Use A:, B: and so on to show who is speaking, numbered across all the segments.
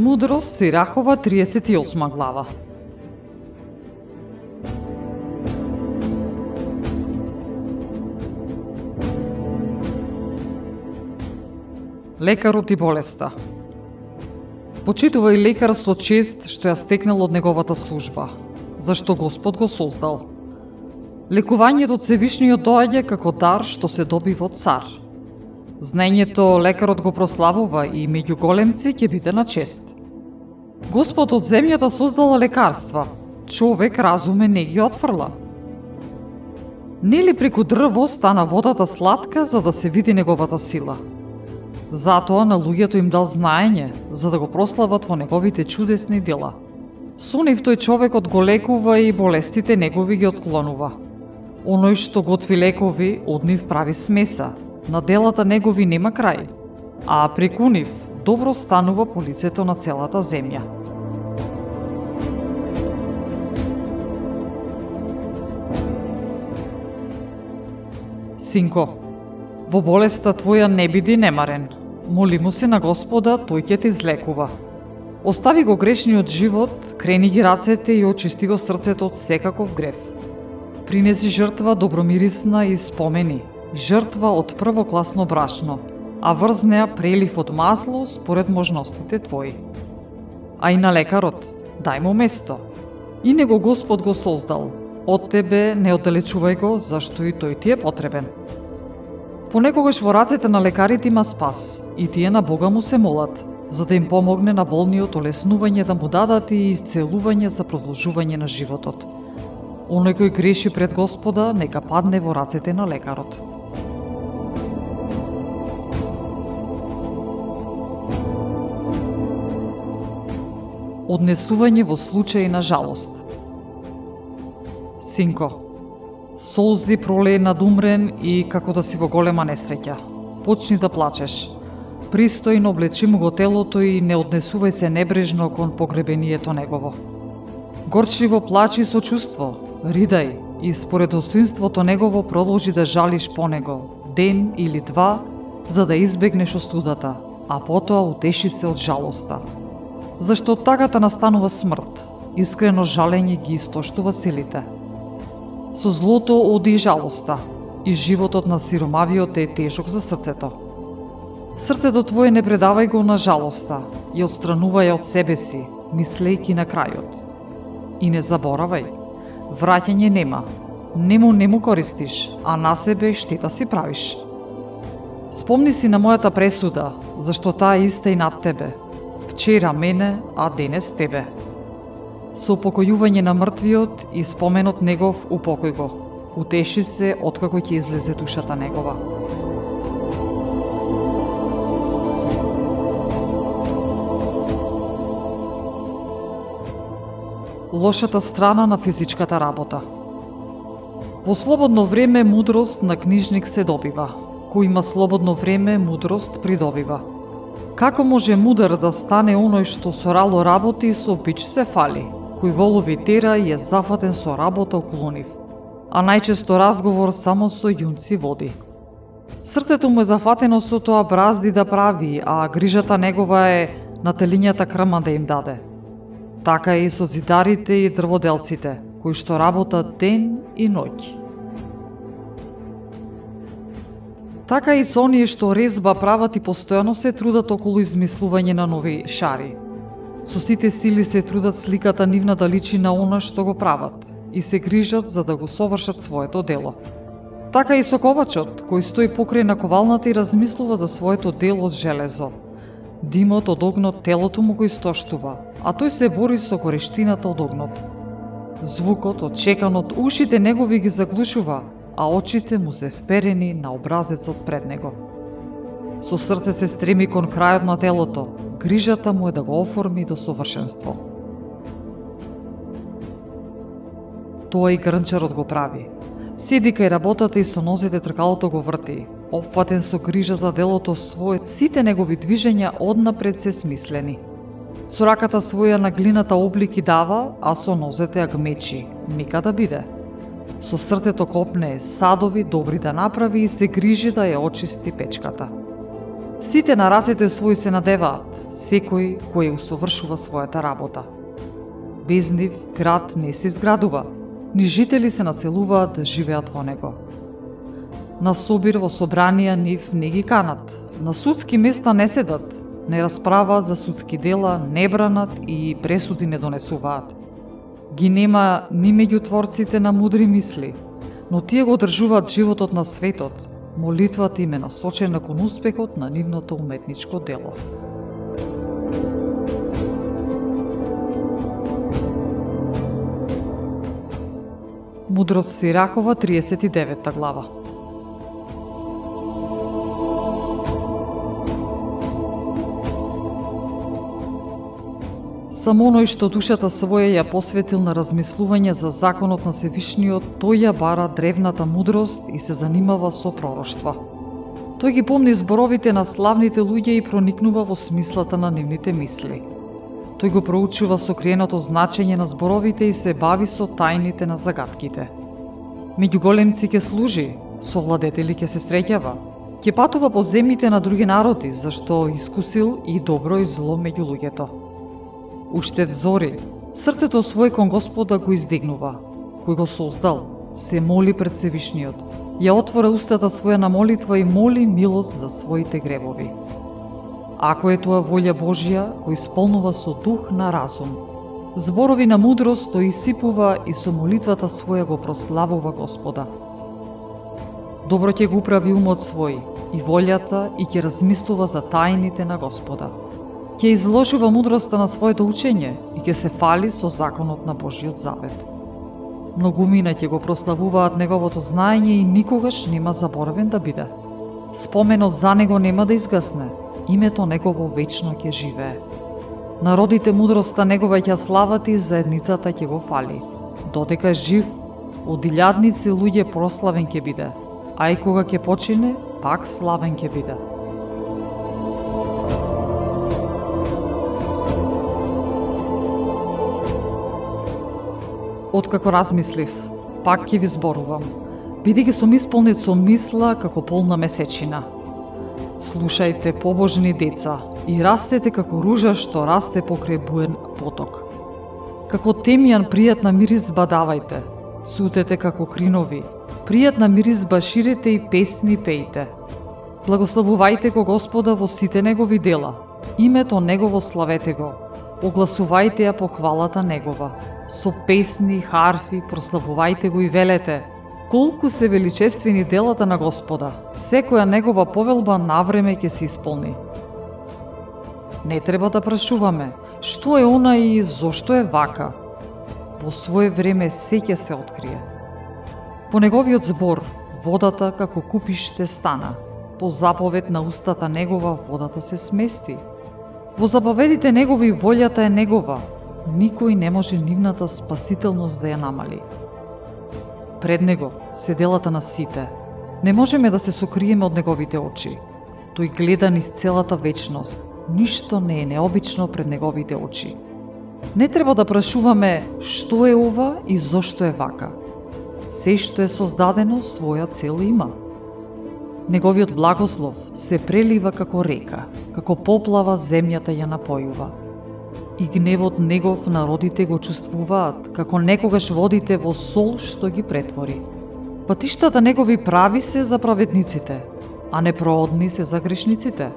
A: Мудрост Сирахова 38 глава. Лекарот и болеста. Почитувај лекар со чест што ја стекнал од неговата служба, зашто Господ го создал. Лекувањето од Севишниот доаѓа како дар што се добива од цар – Знаењето лекарот го прославува и меѓу големци ќе биде на чест. Господ од земјата создала лекарства, човек разуме не ги отфрла. Нели преку дрво стана водата сладка за да се види неговата сила? Затоа на луѓето им дал знаење, за да го прослават во неговите чудесни дела. Со нив тој човекот го лекува и болестите негови ги отклонува. Оној што готви лекови, од нив прави смеса, на делата негови нема крај, а преку нив добро станува по лицето на целата земја. Синко, во болеста твоја не биди немарен. Моли му се на Господа, тој ќе те излекува. Остави го грешниот живот, крени ги рацете и очисти го срцето од секаков грев. Принеси жртва добромирисна и спомени – жртва од првокласно брашно, а врз неа прелив од масло според можностите твои. А и на лекарот, дај му место. И него Господ го создал. Од тебе не оддалечувај го, зашто и тој ти е потребен. Понекогаш во рацете на лекарите има спас, и тие на Бога му се молат, за да им помогне на болниот олеснување да му дадат и исцелување за продолжување на животот. Оној кој греши пред Господа, нека падне во рацете на лекарот. однесување во случај на жалост. Синко, солзи пролее над умрен и како да си во голема несреќа. Почни да плачеш. Пристојно облечи му го телото и не однесувај се небрежно кон погребението негово. Горчливо плачи со чувство, ридај и според достоинството негово продолжи да жалиш по него, ден или два, за да избегнеш остудата, а потоа утеши се од жалоста зашто од тагата настанува смрт, искрено жалење ги истоштува силите. Со злото оди и жалоста, и животот на сиромавиот е тежок за срцето. Срцето твое не предавај го на жалоста и отстранувај од себе си, мислејки на крајот. И не заборавај, враќање нема, нему не му користиш, а на себе штета си правиш. Спомни си на мојата пресуда, зашто таа иста и над тебе, вчера мене, а денес тебе. Со упокојување на мртвиот и споменот негов упокој го. Утеши се откако ќе излезе душата негова. Лошата страна на физичката работа. Во слободно време мудрост на книжник се добива. Кој има слободно време, мудрост придобива. Како може мудар да стане оној што со рало работи и со пич се фали, кој волови тера и е зафатен со работа околу нив, а најчесто разговор само со јунци води. Срцето му е зафатено со тоа бразди да прави, а грижата негова е на телињата крма да им даде. Така и со зидарите и дрводелците, кои што работат ден и ноќ. Така и со оние што резба прават и постојано се трудат околу измислување на нови шари. Со сите сили се трудат сликата нивна да личи на она што го прават и се грижат за да го совршат своето дело. Така и со ковачот, кој стои покрај наковалната и размислува за своето дело од железо. Димот од огнот телото му го истоштува, а тој се бори со горештината од огнот. Звукот од чеканот ушите негови ги заглушува, а очите му се вперени на образецот пред него. Со срце се стреми кон крајот на телото. Грижата му е да го оформи до совршенство. Тоа и грнчарот го прави. Седи кај работата и со нозете тркалото го врти. Опфатен со грижа за делото својот, сите негови движења однапред се смислени. Со раката своја на глината облики дава, а со нозете ја гмечи. Нека да биде. Со срцето копне садови добри да направи и се грижи да ја очисти печката. Сите на рацете своји се надеваат, секој кој усовршува својата работа. Без нив град не се изградува, ни жители се населуваат да живеат во него. На собир во собранија нив не ги канат, на судски места не седат, не расправаат за судски дела, не бранат и пресуди не донесуваат. Ги нема ни меѓу творците на мудри мисли, но тие го одржуваат животот на светот, молитвата им е насочена кон успехот на нивното уметничко дело. Мудрот Сиракова, 39 глава. Само оној што душата своја ја посветил на размислување за законот на Севишниот, тој ја бара древната мудрост и се занимава со пророштва. Тој ги помни зборовите на славните луѓе и проникнува во смислата на нивните мисли. Тој го проучува сокриеното значење на зборовите и се бави со тајните на загадките. Меѓу големци ќе служи, со владетели ќе се среќава, ќе патува по земите на други народи, зашто искусил и добро и зло меѓу луѓето уште взори, срцето свој кон Господа го издигнува, кој го создал, се моли пред Севишниот, ја отвора устата своја на молитва и моли милост за своите гребови. Ако е тоа волја Божја, кој исполнува со дух на разум, зборови на мудрост тој сипува и со молитвата своја го прославува Господа. Добро ќе го управи умот свој и волјата и ќе размислува за тајните на Господа ќе изложува мудроста на своето учење и ќе се фали со законот на Божиот завет. Многумина ќе го прославуваат неговото знаење и никогаш нема заборавен да биде. Споменот за него нема да изгасне, името негово вечно ќе живее. Народите мудроста негова ќе слават и заедницата ќе го фали. Додека жив, од илјадници луѓе прославен ќе биде, а и кога ќе почине, пак славен ќе биде. Откако размислив, пак ќе ви зборувам, бидејќи сум исполнет со мисла како полна месечина. Слушајте, побожни деца, и растете како ружа што расте покрај буен поток. Како темјан пријатна мирис бадавајте, сутете како кринови, пријатна миризба баширете и песни пејте. Благословувајте го Господа во сите негови дела, името Негово славете го, огласувајте ја похвалата Негова со песни, харфи, прославувајте го и велете. Колку се величествени делата на Господа, секоја негова повелба навреме ќе се исполни. Не треба да прашуваме, што е она и зошто е вака. Во свое време се ќе се открие. По неговиот збор, водата како купиште стана. По заповед на устата негова, водата се смести. Во заповедите негови волјата е негова, никој не може нивната спасителност да ја намали. Пред него се делата на сите. Не можеме да се сокриеме од неговите очи. Тој гледа низ целата вечност. Ништо не е необично пред неговите очи. Не треба да прашуваме што е ова и зошто е вака. Се што е создадено своја цел има. Неговиот благослов се прелива како река, како поплава земјата ја напојува и гневот негов народите го чувствуваат, како некогаш водите во сол што ги претвори. Патиштата негови прави се за праведниците, а непроодни се за грешниците.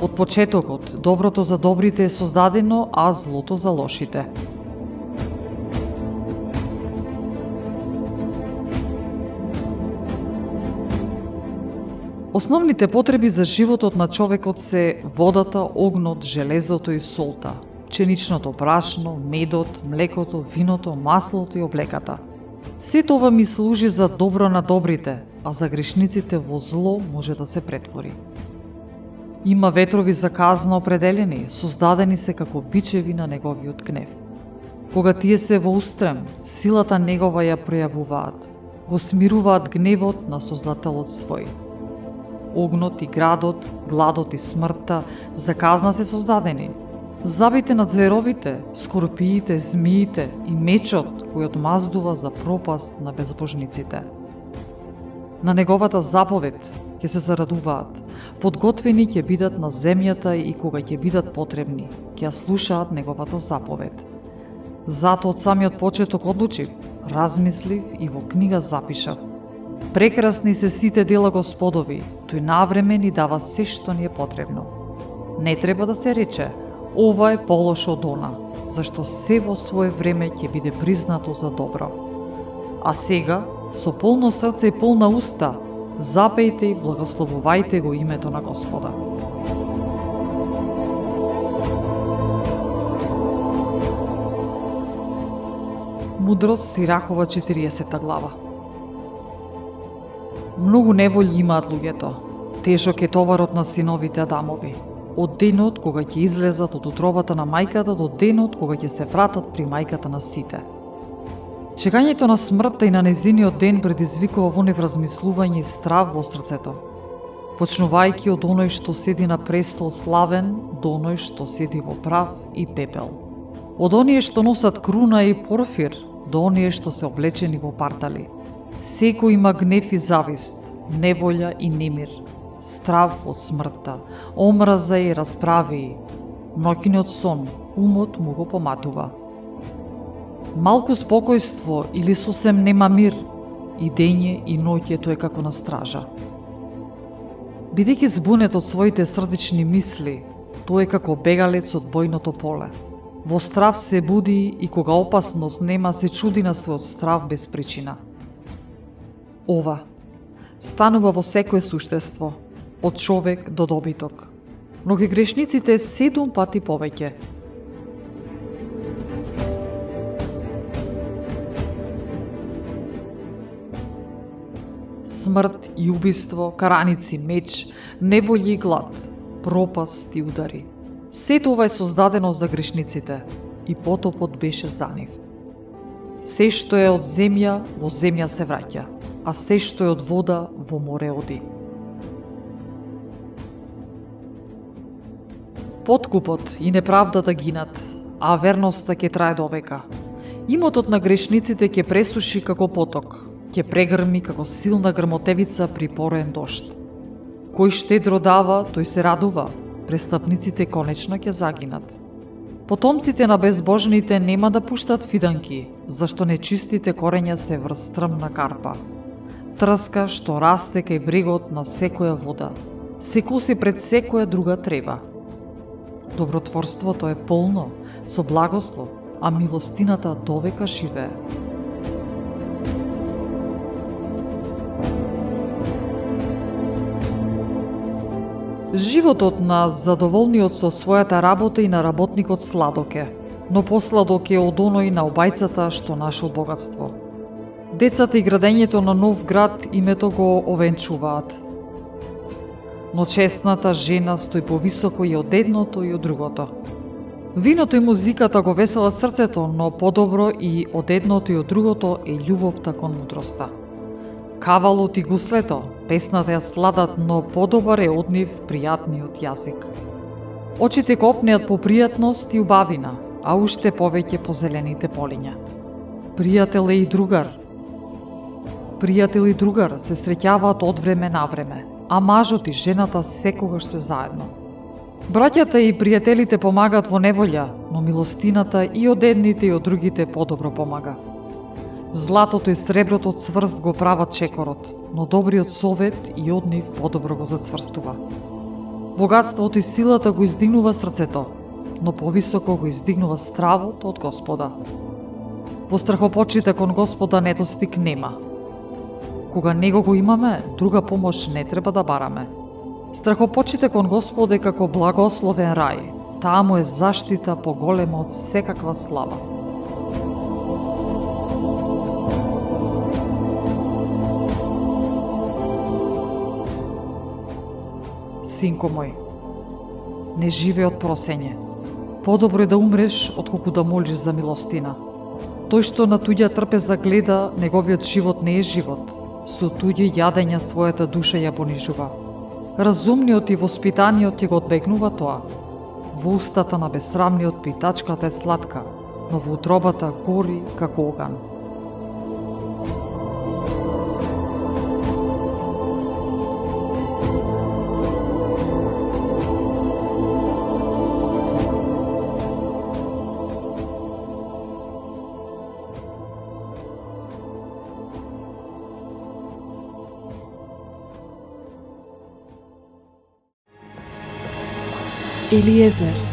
A: Од почетокот, доброто за добрите е создадено, а злото за лошите. Основните потреби за животот на човекот се водата, огнот, железото и солта – пченичното прашно, медот, млекото, виното, маслото и облеката. Сето ова ми служи за добро на добрите, а за грешниците во зло може да се претвори. Има ветрови за казна определени, создадени се како бичеви на неговиот гнев. Кога тие се во устрем, силата негова ја пројавуваат, го смируваат гневот на Создателот свој. Огнот и градот, гладот и смртта за казна се создадени. Забите на зверовите, скорпиите, змиите и мечот кој одмаздува за пропаст на безбожниците. На неговата заповед ќе се зарадуваат, подготвени ќе бидат на земјата и кога ќе бидат потребни, ќе ја слушаат неговата заповед. Зато од самиот почеток одлучив, размислив и во книга запишав. Прекрасни се сите дела Господови, тој навреме ни дава се што ни е потребно. Не треба да се рече, ова е полошо од она, зашто се во свое време ќе биде признато за добро. А сега, со полно срце и полна уста, запејте и благословувајте го името на Господа. Мудрост Сирахова 40 глава Многу неволји имаат луѓето. Тежок е товарот на синовите Адамови. Од денот кога ќе излезат од утробата на мајката до денот кога ќе се вратат при мајката на сите. Чекањето на смртта и на незиниот ден предизвикува во нив размислување и страв во срцето. Почнувајќи од оној што седи на престол славен до оној што седи во прав и пепел. Од оние што носат круна и порфир до оние што се облечени во партали. Секој има гнев и завист, неволја и немир, страв од смртта, омраза и расправи, ноќниот сон, умот му го поматува. Малку спокојство или сосем нема мир, и дење и ноќе тој како на стража. Бидејќи збунет од своите срдечни мисли, тој е како бегалец од бојното поле. Во страв се буди и кога опасност нема се чуди на својот страв без причина – ова. Станува во секое суштество, од човек до добиток. Но ги грешниците седум пати повеќе. Смрт и убиство, караници, меч, неволји, и глад, пропаст и удари. Сето ова е создадено за грешниците и потопот беше за нив. Се што е од земја, во земја се враќа а се што е од вода во море оди. Подкупот и неправдата гинат, а верноста ќе трае до века. Имотот на грешниците ќе пресуши како поток, ќе прегрми како силна грмотевица при пороен дошт. Кој штедро дава, тој се радува, престапниците конечно ќе загинат. Потомците на безбожните нема да пуштат фиданки, зашто нечистите корења се врз стрмна карпа трска што расте кај брегот на секоја вода. Се коси пред секоја друга треба. Добротворството е полно, со благослов, а милостината довека живее. Животот на задоволниот со својата работа и на работникот сладок е, но посладок е од оној на обајцата што нашол богатство. Децата и градењето на нов град името го овенчуваат. Но честната жена стои повисоко и од едното и од другото. Виното и музиката го веселат срцето, но подобро и од едното и од другото е љубовта кон мудроста. Кавалот и гуслето, песната ја сладат, но подобар е од нив пријатниот јазик. Очите копнеат по пријатност и убавина, а уште повеќе по зелените полиња. Пријател и другар, Пријател и другар се среќаваат од време на време, а мажот и жената секогаш се заедно. Браќата и пријателите помагаат во неволја, но милостината и од едните и од другите подобро помага. Златото и среброто од сврст го прават чекорот, но добриот совет и од нив подобро го зацврстува. Богатството и силата го издигнува срцето, но повисоко го издигнува стравот од Господа. Во страхопочите кон Господа недостиг нема, Кога него го имаме, друга помош не треба да бараме. Страхопочите кон Господе како благословен рај. Таа му е заштита поголема од секаква слава. Синко мој, не живе од просење. Подобро е да умреш, отколку да молиш за милостина. Тој што на туѓа трпеза гледа, неговиот живот не е живот. Со туѓи јадења својата душа ја понижува. Разумниот и воспитаниот ќе го одбегнува тоа. Во устата на бесрамниот питачката е сладка, но во утробата гори како оган.
B: Елиезер